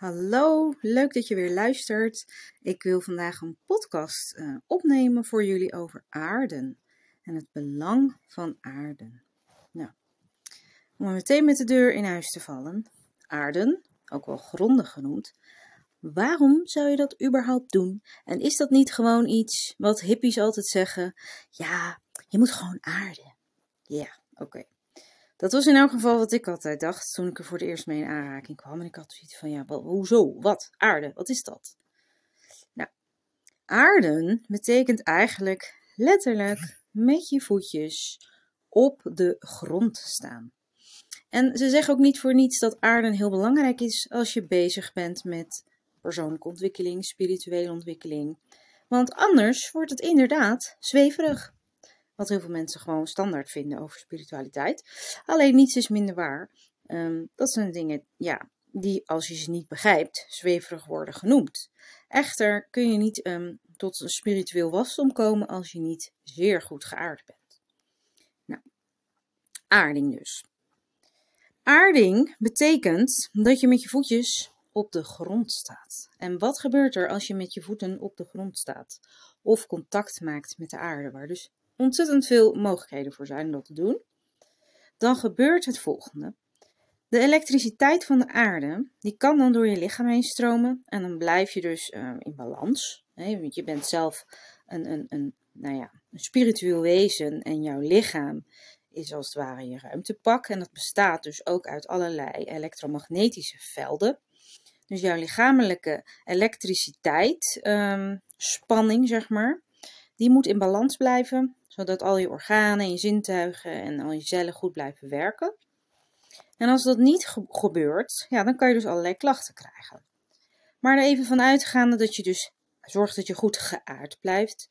Hallo, leuk dat je weer luistert. Ik wil vandaag een podcast uh, opnemen voor jullie over aarden en het belang van aarden. Nou, om meteen met de deur in huis te vallen. Aarden, ook wel gronden genoemd. Waarom zou je dat überhaupt doen? En is dat niet gewoon iets wat hippies altijd zeggen? Ja, je moet gewoon aarden. Ja, oké. Dat was in elk geval wat ik altijd dacht toen ik er voor het eerst mee in aanraking kwam. En ik had zoiets van, ja, hoezo? Wat? Aarde? Wat is dat? Nou, aarden betekent eigenlijk letterlijk met je voetjes op de grond staan. En ze zeggen ook niet voor niets dat aarden heel belangrijk is als je bezig bent met persoonlijke ontwikkeling, spirituele ontwikkeling. Want anders wordt het inderdaad zweverig. Wat heel veel mensen gewoon standaard vinden over spiritualiteit. Alleen niets is minder waar. Um, dat zijn dingen, ja, die als je ze niet begrijpt, zweverig worden genoemd. Echter kun je niet um, tot een spiritueel wasdom komen als je niet zeer goed geaard bent. Nou, aarding dus. Aarding betekent dat je met je voetjes op de grond staat. En wat gebeurt er als je met je voeten op de grond staat? Of contact maakt met de aarde, waar dus ontzettend veel mogelijkheden voor zijn om dat te doen. Dan gebeurt het volgende. De elektriciteit van de aarde, die kan dan door je lichaam heen stromen en dan blijf je dus uh, in balans. Hè? Want je bent zelf een, een, een, nou ja, een spiritueel wezen en jouw lichaam is als het ware je ruimtepak. En dat bestaat dus ook uit allerlei elektromagnetische velden. Dus jouw lichamelijke elektriciteit, spanning zeg maar, die moet in balans blijven zodat al je organen, je zintuigen en al je cellen goed blijven werken. En als dat niet gebeurt, ja, dan kan je dus allerlei klachten krijgen. Maar er even van uitgaande dat je dus zorgt dat je goed geaard blijft,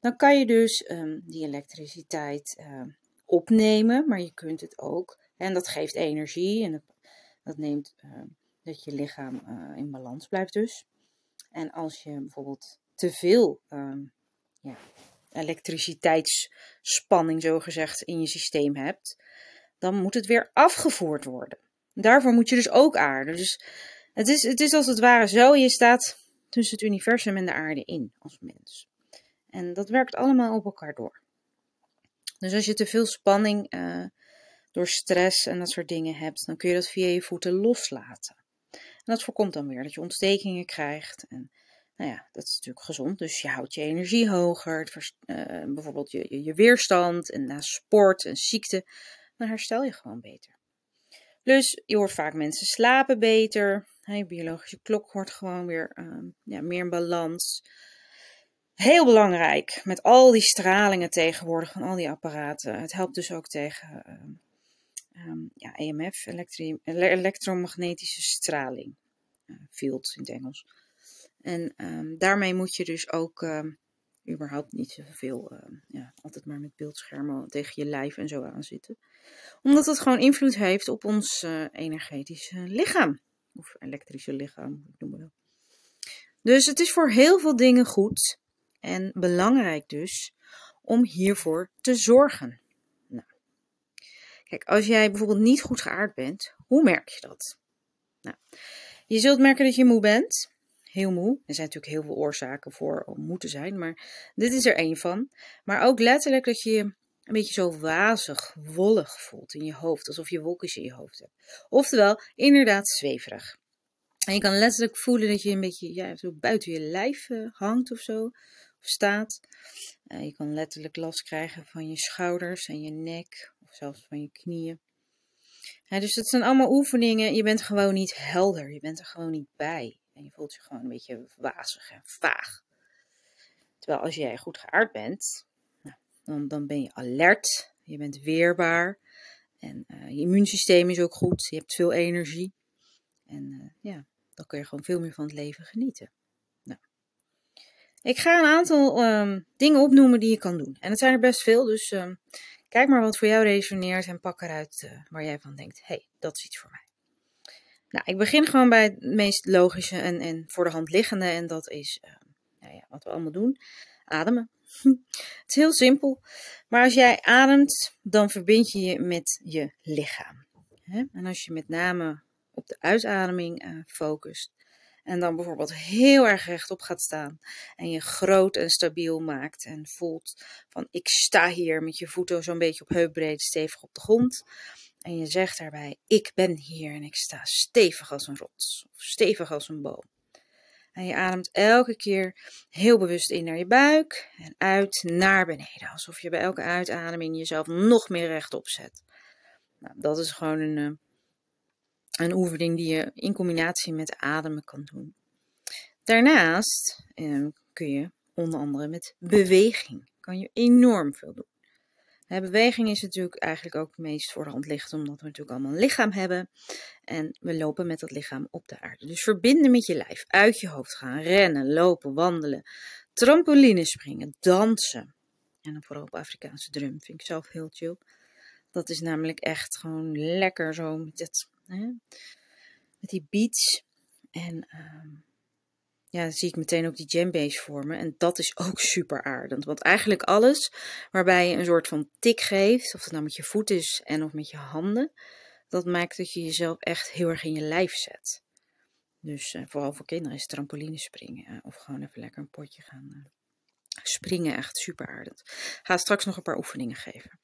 dan kan je dus um, die elektriciteit uh, opnemen, maar je kunt het ook, en dat geeft energie en dat, neemt uh, dat je lichaam uh, in balans blijft dus. En als je bijvoorbeeld te veel ja, elektriciteitsspanning zogezegd in je systeem hebt, dan moet het weer afgevoerd worden. Daarvoor moet je dus ook aarde. Dus het is, het is als het ware zo, je staat tussen het universum en de aarde in als mens. En dat werkt allemaal op elkaar door. Dus als je te veel spanning uh, door stress en dat soort dingen hebt, dan kun je dat via je voeten loslaten. En dat voorkomt dan weer dat je ontstekingen krijgt en nou ja, dat is natuurlijk gezond. Dus je houdt je energie hoger, uh, bijvoorbeeld je, je, weerstand en na sport en ziekte, dan herstel je gewoon beter. Dus je hoort vaak mensen slapen beter. je biologische klok wordt gewoon weer uh, ja, meer in balans. Heel belangrijk met al die stralingen tegenwoordig van al die apparaten. Het helpt dus ook tegen uh, um, ja, EMF, elektromagnetische straling. Uh, field in het Engels. En um, daarmee moet je dus ook um, überhaupt niet zoveel, uh, ja, altijd maar met beeldschermen tegen je lijf en zo aan zitten. Omdat dat gewoon invloed heeft op ons uh, energetische lichaam. Of elektrische lichaam, ik noem dat. Dus het is voor heel veel dingen goed en belangrijk dus om hiervoor te zorgen. Nou, kijk, als jij bijvoorbeeld niet goed geaard bent, hoe merk je dat? Nou, je zult merken dat je moe bent heel moe. Er zijn natuurlijk heel veel oorzaken voor om moe te zijn, maar dit is er één van. Maar ook letterlijk dat je je een beetje zo wazig, wollig voelt in je hoofd, alsof je wolkjes in je hoofd hebt. Oftewel, inderdaad zweverig. En je kan letterlijk voelen dat je een beetje ja, zo buiten je lijf uh, hangt of zo, of staat. Uh, je kan letterlijk last krijgen van je schouders en je nek, of zelfs van je knieën. Ja, dus dat zijn allemaal oefeningen. Je bent gewoon niet helder. Je bent er gewoon niet bij. En je voelt je gewoon een beetje wazig en vaag. Terwijl als jij goed geaard bent, nou, dan, ben je alert, je bent weerbaar. En uh, je immuunsysteem is ook goed, je hebt veel energie. En uh, ja, dan kun je gewoon veel meer van het leven genieten. Nou. Ik ga een aantal um, dingen opnoemen die je kan doen. En het zijn er best veel, dus um, kijk maar wat voor jou resoneert en pak eruit uh, waar jij van denkt: hé, hey, dat is iets voor mij. Nou, ik begin gewoon bij het meest logische en, en voor de hand liggende. En dat is uh, nou ja, wat we allemaal doen. Ademen. het is heel simpel. Maar als jij ademt, dan verbind je je met je lichaam. En als je met name op de uitademing uh, focust, En dan bijvoorbeeld heel erg rechtop gaat staan. En je groot en stabiel maakt. En voelt van ik sta hier met je voeten zo'n beetje op heupbreedte stevig op de grond. En je zegt daarbij ik ben hier en ik sta stevig als een rots. Of stevig als een boom. En je ademt elke keer heel bewust in naar je buik en uit naar beneden. Alsof je bij elke uitademing jezelf nog meer rechtop zet. Nou, dat is gewoon een, eh, een oefening die je in combinatie met ademen kan doen. Daarnaast eh, kun je onder andere met beweging kan je enorm veel doen beweging is natuurlijk eigenlijk ook het meest voor de hand liggend, omdat we natuurlijk allemaal een lichaam hebben. En we lopen met dat lichaam op de aarde. Dus verbinden met je lijf, uit je hoofd gaan, rennen, lopen, wandelen, trampoline springen, dansen. En dan vooral op Afrikaanse drum vind ik zelf heel chill. Dat is namelijk echt gewoon lekker zo met, het, hè, met die beats. En uh, ja, dan zie ik meteen ook die jambase vormen. En dat is ook super aardend. Want eigenlijk alles waarbij je een soort van tik geeft, of het nou met je voet is en of met je handen, dat maakt dat je jezelf echt heel erg in je lijf zet. Dus uh, vooral voor kinderen is trampoline springen. Uh, of gewoon even lekker een potje gaan uh, springen. Echt super aardend. Ga straks nog een paar oefeningen geven.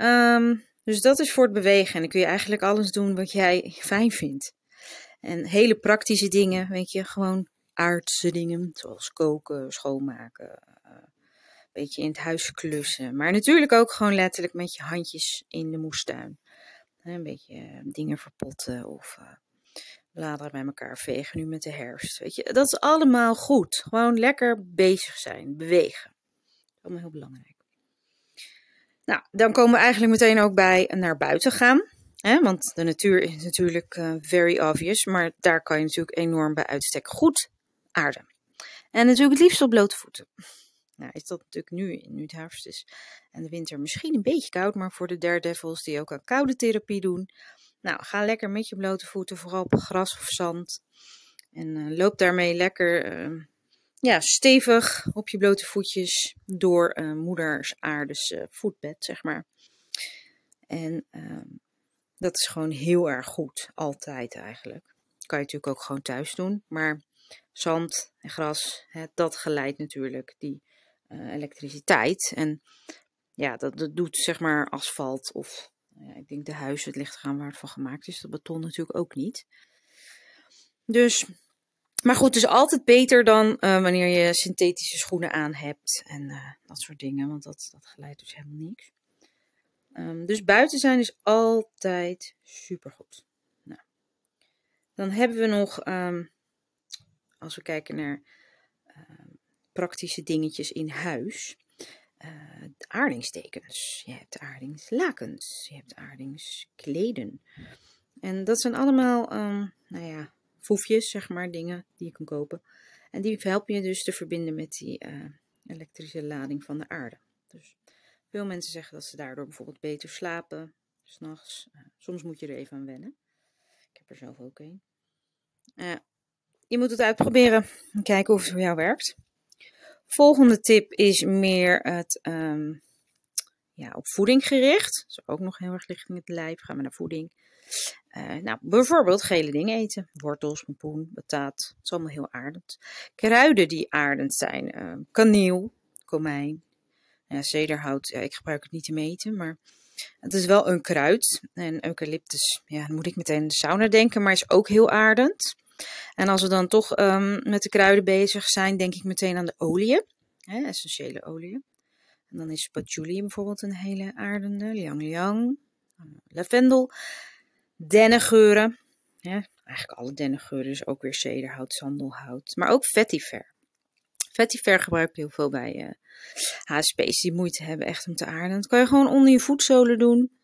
Um, dus dat is voor het bewegen. En dan kun je eigenlijk alles doen wat jij fijn vindt. En hele praktische dingen, weet je, gewoon aardse dingen, zoals koken, schoonmaken, een beetje in het huis klussen. Maar natuurlijk ook gewoon letterlijk met je handjes in de moestuin. Een beetje uh, dingen verpotten of uh, bladeren bij elkaar vegen nu met de herfst. Weet je, dat is allemaal goed. Gewoon lekker bezig zijn, bewegen. Dat is allemaal heel belangrijk. Nou, dan komen we eigenlijk meteen ook bij naar buiten gaan. Hè? Want de natuur is natuurlijk uh, very obvious, maar daar kan je natuurlijk enorm bij uitstek goed aarden. En natuurlijk het liefst op blote voeten. Nou is dat natuurlijk nu, nu het herfst is en de winter misschien een beetje koud, maar voor de daredevils die ook aan koude therapie doen. Nou, ga lekker met je blote voeten, vooral op gras of zand. En uh, loop daarmee lekker uh, ja, stevig op je blote voetjes door uh, moeders aardes voetbed, zeg maar. En ehm, dat is gewoon heel erg goed, altijd eigenlijk. kan je natuurlijk ook gewoon thuis doen, maar zand en gras, hè, dat geleidt natuurlijk die uh, elektriciteit. En ja, dat, dat doet zeg maar asfalt of ja, ik denk de huizen, het ligt eraan waar het van gemaakt is. Dat beton natuurlijk ook niet. Dus, maar goed, het is altijd beter dan uh, wanneer je synthetische schoenen aan hebt en uh, dat soort dingen, want dat, dat geleidt dus helemaal niks. Um, dus buiten zijn is altijd supergoed. Nou, dan hebben we nog, um, als we kijken naar uh, praktische dingetjes in huis, uh, aardingstekens. Je hebt aardingslakens, je hebt aardingskleden. En dat zijn allemaal, nou ja, foefjes, zeg maar, dingen die je kan kopen. En die helpen je dus te verbinden met die uh, elektrische lading van de aarde. Dus veel mensen zeggen dat ze daardoor bijvoorbeeld beter slapen, s'nachts. Uh, soms moet je er even aan wennen. Ik heb er zelf ook een. Uh, je moet het uitproberen en kijken of het voor jou werkt. Volgende tip is meer het um, ja, op voeding gericht. Dat is ook nog heel erg licht in het lijf. Gaan we naar voeding. Uh, nou, bijvoorbeeld gele dingen eten. Wortels, pompoen, bataat. Dat is allemaal heel aardend. Kruiden die aardend zijn. Uh, kaneel, komijn, ja, zederhout, ja, ik gebruik het niet te meten, maar het is wel een kruid. En eucalyptus, ja, dan moet ik meteen de sauna denken, maar is ook heel aardend. En als we dan toch um, met de kruiden bezig zijn, denk ik meteen aan de oliën, essentiële oliën. En dan is patchouli bijvoorbeeld een hele aardende, liang liang, uh, lavendel, dennengeuren. Ja, eigenlijk alle dennengeuren, dus ook weer zederhout, sandelhout, maar ook vetiver. Vetiver gebruik ik heel veel bij uh, HSP's die moeite hebben echt om te aarden. Dat kan je gewoon onder je voetzolen doen.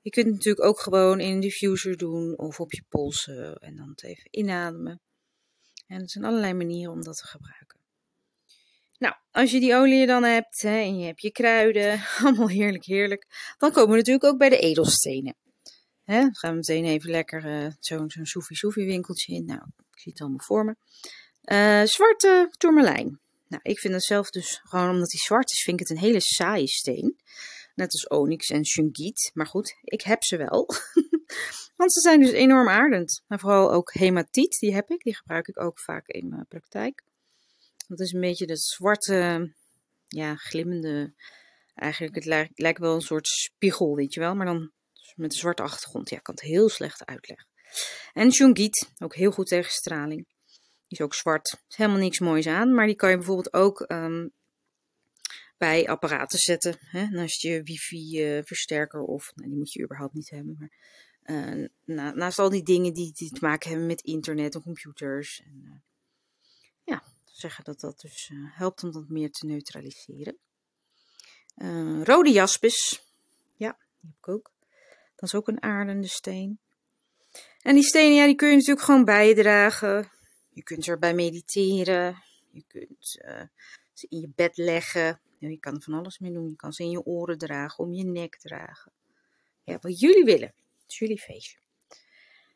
Je kunt het natuurlijk ook gewoon in een diffuser doen of op je polsen en dan het even inademen. En er zijn allerlei manieren om dat te gebruiken. Nou, als je die olie dan hebt hè, en je hebt je kruiden, allemaal heerlijk, heerlijk, dan komen we natuurlijk ook bij de edelstenen. Hè, dan gaan we meteen even lekker uh, zo'n zo soefie-soefie winkeltje in. Nou, ik zie het allemaal voor me. Uh, zwarte tourmalijn. Nou, ik vind dat zelf dus gewoon omdat hij zwart is, vind ik het een hele saaie steen. Net als onyx en shungite. Maar goed, ik heb ze wel. Want ze zijn dus enorm aardend. En vooral ook hematiet, die heb ik. Die gebruik ik ook vaak in mijn praktijk. Dat is een beetje dat zwarte, ja, glimmende. Eigenlijk, het lijkt, wel een soort spiegel, weet je wel. Maar dan met een zwarte achtergrond. Ja, ik kan het heel slecht uitleggen. En Shungit, ook heel goed tegen straling. Die is ook zwart. Is helemaal niks moois aan. Maar die kan je bijvoorbeeld ook ehm, bij apparaten zetten. Hè? Naast je wifi-versterker of, nou, die moet je überhaupt niet hebben. Maar uh, naast al die dingen die, die te maken hebben met internet en computers. En, uh, ja, zeggen dat dat dus helpt om dat meer te neutraliseren. rode jaspis. Ja, die heb ik ook. Dat is ook een aardende steen. En die stenen, ja, die kun je natuurlijk gewoon bijdragen. Je kunt erbij mediteren. Je kunt ze in je bed leggen. Je kan er van alles mee doen. Je kan ze in je oren dragen, om je nek dragen. Ja, wat jullie willen. Het is jullie feestje.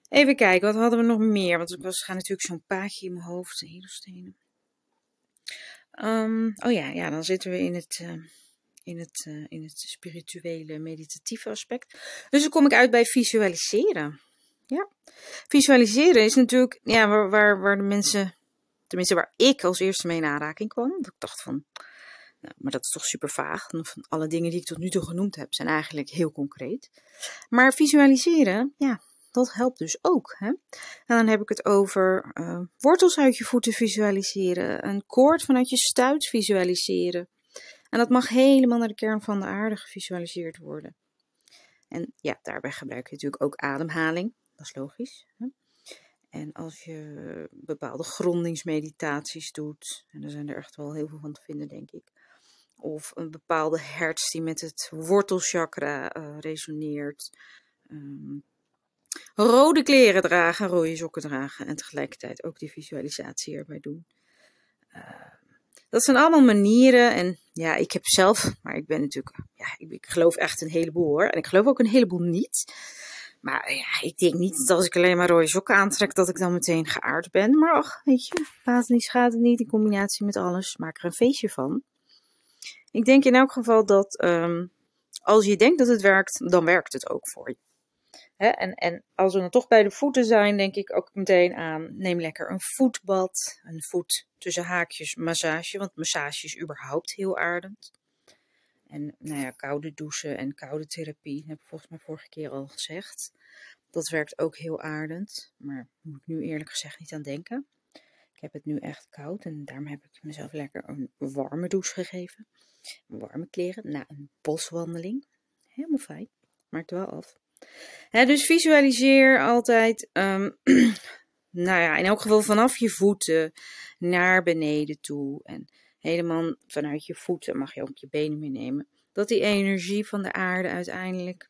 Even kijken, wat hadden we nog meer? Want ik was, ga natuurlijk zo'n paadje in mijn hoofd, edelstenen. Um, oh ja, ja, dan zitten we in het, uh, in, het, uh, in het spirituele, meditatieve aspect. Dus dan kom ik uit bij visualiseren. Ja, visualiseren is natuurlijk ja, waar, waar, waar de mensen, tenminste waar ik als eerste mee in aanraking kwam. Dat ik dacht van, nou, maar dat is toch super vaag. Van alle dingen die ik tot nu toe genoemd heb, zijn eigenlijk heel concreet. Maar visualiseren, ja, dat helpt dus ook. Hè? En dan heb ik het over uh, wortels uit je voeten visualiseren, een koord vanuit je stuit visualiseren. En dat mag helemaal naar de kern van de aarde gevisualiseerd worden. En ja, daarbij gebruik je natuurlijk ook ademhaling. Dat is logisch. Hè? En als je bepaalde grondingsmeditaties doet, en er zijn er echt wel heel veel van te vinden, denk ik. Of een bepaalde hertz die met het wortelchakra uh, resoneert. Um, rode kleren dragen, rode sokken dragen en tegelijkertijd ook die visualisatie erbij doen. Uh, dat zijn allemaal manieren en ja, ik heb zelf, maar ik ben natuurlijk, ja, ik, ik geloof echt een heleboel hoor. En ik geloof ook een heleboel niet. Maar ja, ik denk niet dat als ik alleen maar rode sokken aantrek, dat ik dan meteen geaard ben. Maar ach, weet je, baat niet, schade niet. In combinatie met alles, maak er een feestje van. Ik denk in elk geval dat um, als je denkt dat het werkt, dan werkt het ook voor je. En, en als we dan toch bij de voeten zijn, denk ik ook meteen aan: neem lekker een voetbad. Een voet tussen haakjes massage, want massage is überhaupt heel aardend. En nou ja, koude douchen en koude therapie, heb ik volgens mij vorige keer al gezegd. Dat werkt ook heel aardend, maar moet ik nu eerlijk gezegd niet aan denken. Ik heb het nu echt koud en daarom heb ik mezelf lekker een warme douche gegeven. Warme kleren na een boswandeling. Helemaal fijn. Maakt wel af. dus visualiseer altijd, um, nou ja, in elk geval vanaf je voeten naar beneden toe. En helemaal vanuit je voeten mag je ook je benen meenemen. Dat die energie van de aarde uiteindelijk,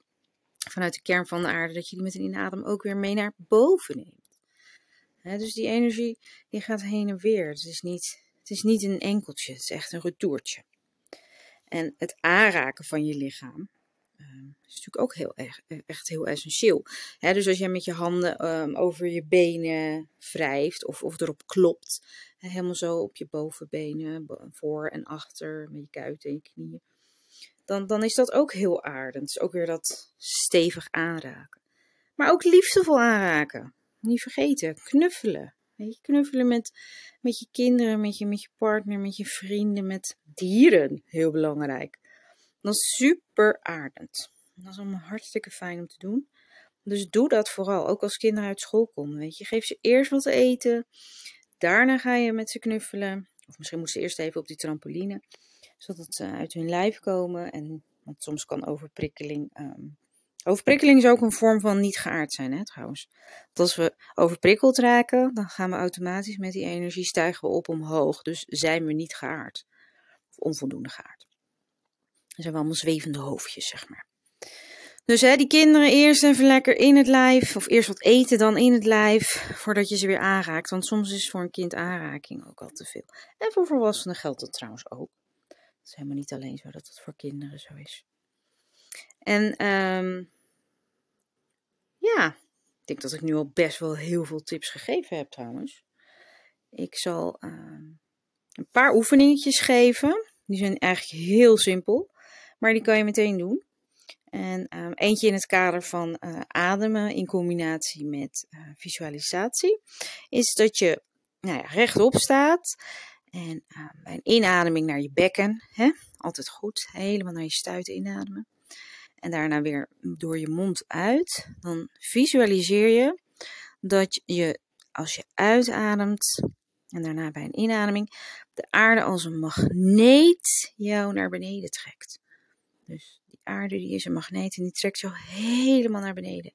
vanuit de kern van de aarde, dat je die met een inadem ook weer mee naar boven neemt. dus die energie die gaat heen en weer. Het is, niet, het is niet een enkeltje, het is echt een retourtje. En het aanraken van je lichaam uh, is natuurlijk ook heel erg, echt heel essentieel. dus als jij met je handen um, over je benen wrijft of, of erop klopt, helemaal zo op je bovenbenen, voor en achter, met je kuiten en je knieën, dan, dan is dat ook heel aardend. Dus ook weer dat stevig aanraken. Maar ook liefdevol aanraken. Niet vergeten, knuffelen. Weet je, knuffelen met, met je kinderen, met je partner, met je vrienden, met dieren. Heel belangrijk. Dat is super aardend. Dat is allemaal hartstikke fijn om te doen. Dus doe dat vooral, ook als kinderen uit school komen. Weet je, geef ze eerst wat te eten. Daarna ga je met ze knuffelen. Of misschien moeten ze eerst even op die trampoline. Zodat ze uit hun lijf komen. En, want soms kan overprikkeling um, Overprikkeling is ook een vorm van niet geaard zijn, hè, trouwens. Want als we overprikkeld raken, dan gaan we automatisch met die energie stijgen we op omhoog. Dus zijn we niet geaard. Of onvoldoende geaard. Zijn we allemaal zwevende hoofdjes, zeg maar. Dus hè, die kinderen eerst even lekker in het lijf. Of eerst wat eten, dan in het lijf. Voordat je ze weer aanraakt. Want soms is voor een kind aanraking ook al te veel. En voor volwassenen geldt dat trouwens ook. Het is helemaal niet alleen zo dat het voor kinderen zo is. En um, ja, ik denk dat ik nu al best wel heel veel tips gegeven heb trouwens. Ik zal um, een paar oefeningetjes geven. Die zijn eigenlijk heel simpel, maar die kan je meteen doen. En ehm, eentje in het kader van uh, ademen in combinatie met uh, visualisatie is dat je nou ja, rechtop staat en uh, bij een inademing naar je bekken, hè, altijd goed, helemaal naar je stuiten inademen. En daarna weer door je mond uit. Dan visualiseer je dat je als je uitademt en daarna bij een inademing de aarde als een magneet jou naar beneden trekt. Dus die aarde die is een magneet en die trekt jou helemaal naar beneden.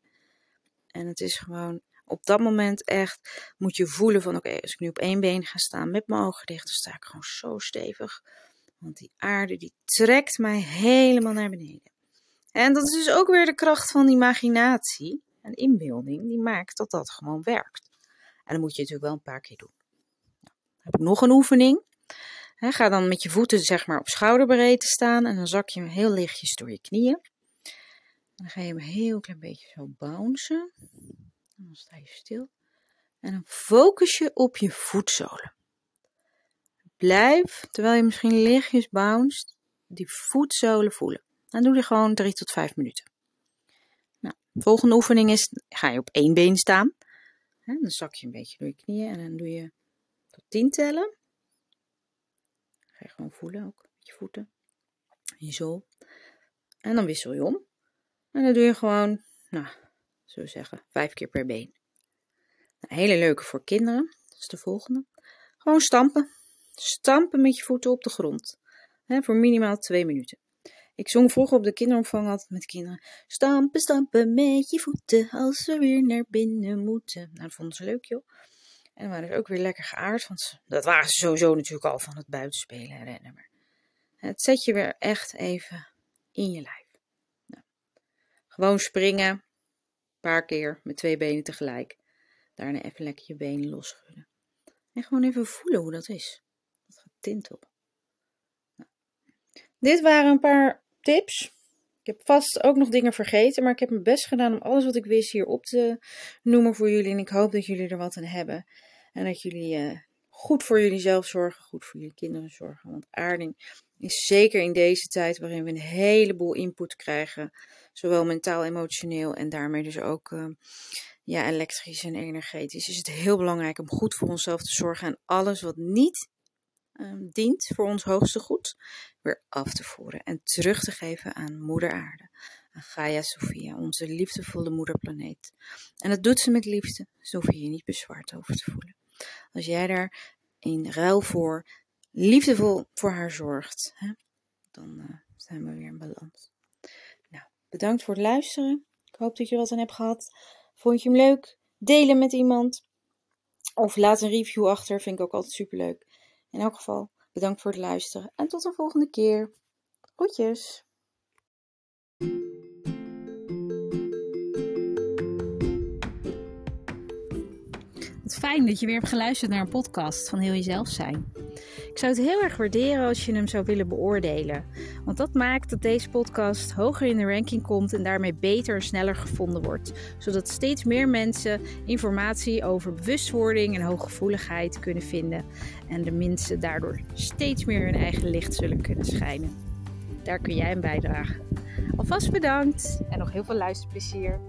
En het is gewoon op dat moment echt moet je voelen van oké, als ik nu op één been ga staan met mijn ogen dicht, dan sta ik gewoon zo stevig. Want die aarde die trekt mij helemaal naar beneden. En dat is dus ook weer de kracht van imaginatie en inbeelding, die maakt dat dat gewoon werkt. En dat moet je natuurlijk wel een paar keer doen. Nou, dan heb ik nog een oefening. Ga dan met je voeten zeg maar op schouderbreedte staan en dan zak je hem heel lichtjes door je knieën. Dan ga je hem heel klein beetje zo bouncen. En dan sta je stil. En dan focus je op je voetzolen. Blijf, terwijl je misschien lichtjes bounced, die voetzolen voelen. Dan doe je gewoon 3 tot 5 minuten. Nou, de volgende oefening is, ga je op één been staan. dan zak je een beetje door je knieën en dan doe je tot 10 tellen. Gewoon voelen ook met je voeten, je zool. En dan wissel je om. En dan doe je gewoon, nou, zo zeggen, vijf keer per been. Een hele leuke voor kinderen. Dat is de volgende. Gewoon stampen. Stampen met je voeten op de grond. voor minimaal twee minuten. Ik zong vroeger op de kinderopvang altijd met kinderen. Stampen, stampen met je voeten als we weer naar binnen moeten. Nou, dat vonden ze leuk, joh. En waren dus ook weer lekker geaard, want dat waren ze sowieso natuurlijk al van het buitenspelen en rennen. Maar het zet je weer echt even in je lijf. Nou, gewoon springen, een paar keer met twee benen tegelijk. Daarna even lekker je benen losschudden. En gewoon even voelen hoe dat is. Dat gaat tintel. Nou. Dit waren een paar tips. Ik heb vast ook nog dingen vergeten, maar ik heb mijn best gedaan om alles wat ik wist hier op te noemen voor jullie. En ik hoop dat jullie er wat aan hebben. En dat jullie uh, goed voor jullie zelf zorgen, goed voor jullie kinderen zorgen. Want aarding is zeker in deze tijd waarin we een heleboel input krijgen. Zowel mentaal, emotioneel en daarmee dus ook uh, ja, elektrisch en energetisch. Is het heel belangrijk om goed voor onszelf te zorgen. En alles wat niet um, dient voor ons hoogste goed, weer af te voeren en terug te geven aan Moeder Aarde, Gaia Sophia, onze liefdevolle moederplaneet. En dat doet ze met liefde, zo hoef je je niet bezwaard over te voelen. Als jij daar in ruil voor liefdevol voor haar zorgt, hè, dan uh, zijn we weer in balans. Nou, bedankt voor het luisteren. Ik hoop dat je wat aan hebt gehad. Vond je hem leuk? Delen met iemand. Of laat een review achter, vind ik ook altijd superleuk. In elk geval, bedankt voor het luisteren en tot de volgende keer. Groetjes! Fijn dat je weer hebt geluisterd naar een podcast van Heel Jezelf Zijn. Ik zou het heel erg waarderen als je hem zou willen beoordelen. Want dat maakt dat deze podcast hoger in de ranking komt en daarmee beter en sneller gevonden wordt. Zodat steeds meer mensen informatie over bewustwording en hooggevoeligheid kunnen vinden. En de mensen daardoor steeds meer hun eigen licht zullen kunnen schijnen. Daar kun jij een bijdragen. Alvast bedankt en nog heel veel luisterplezier.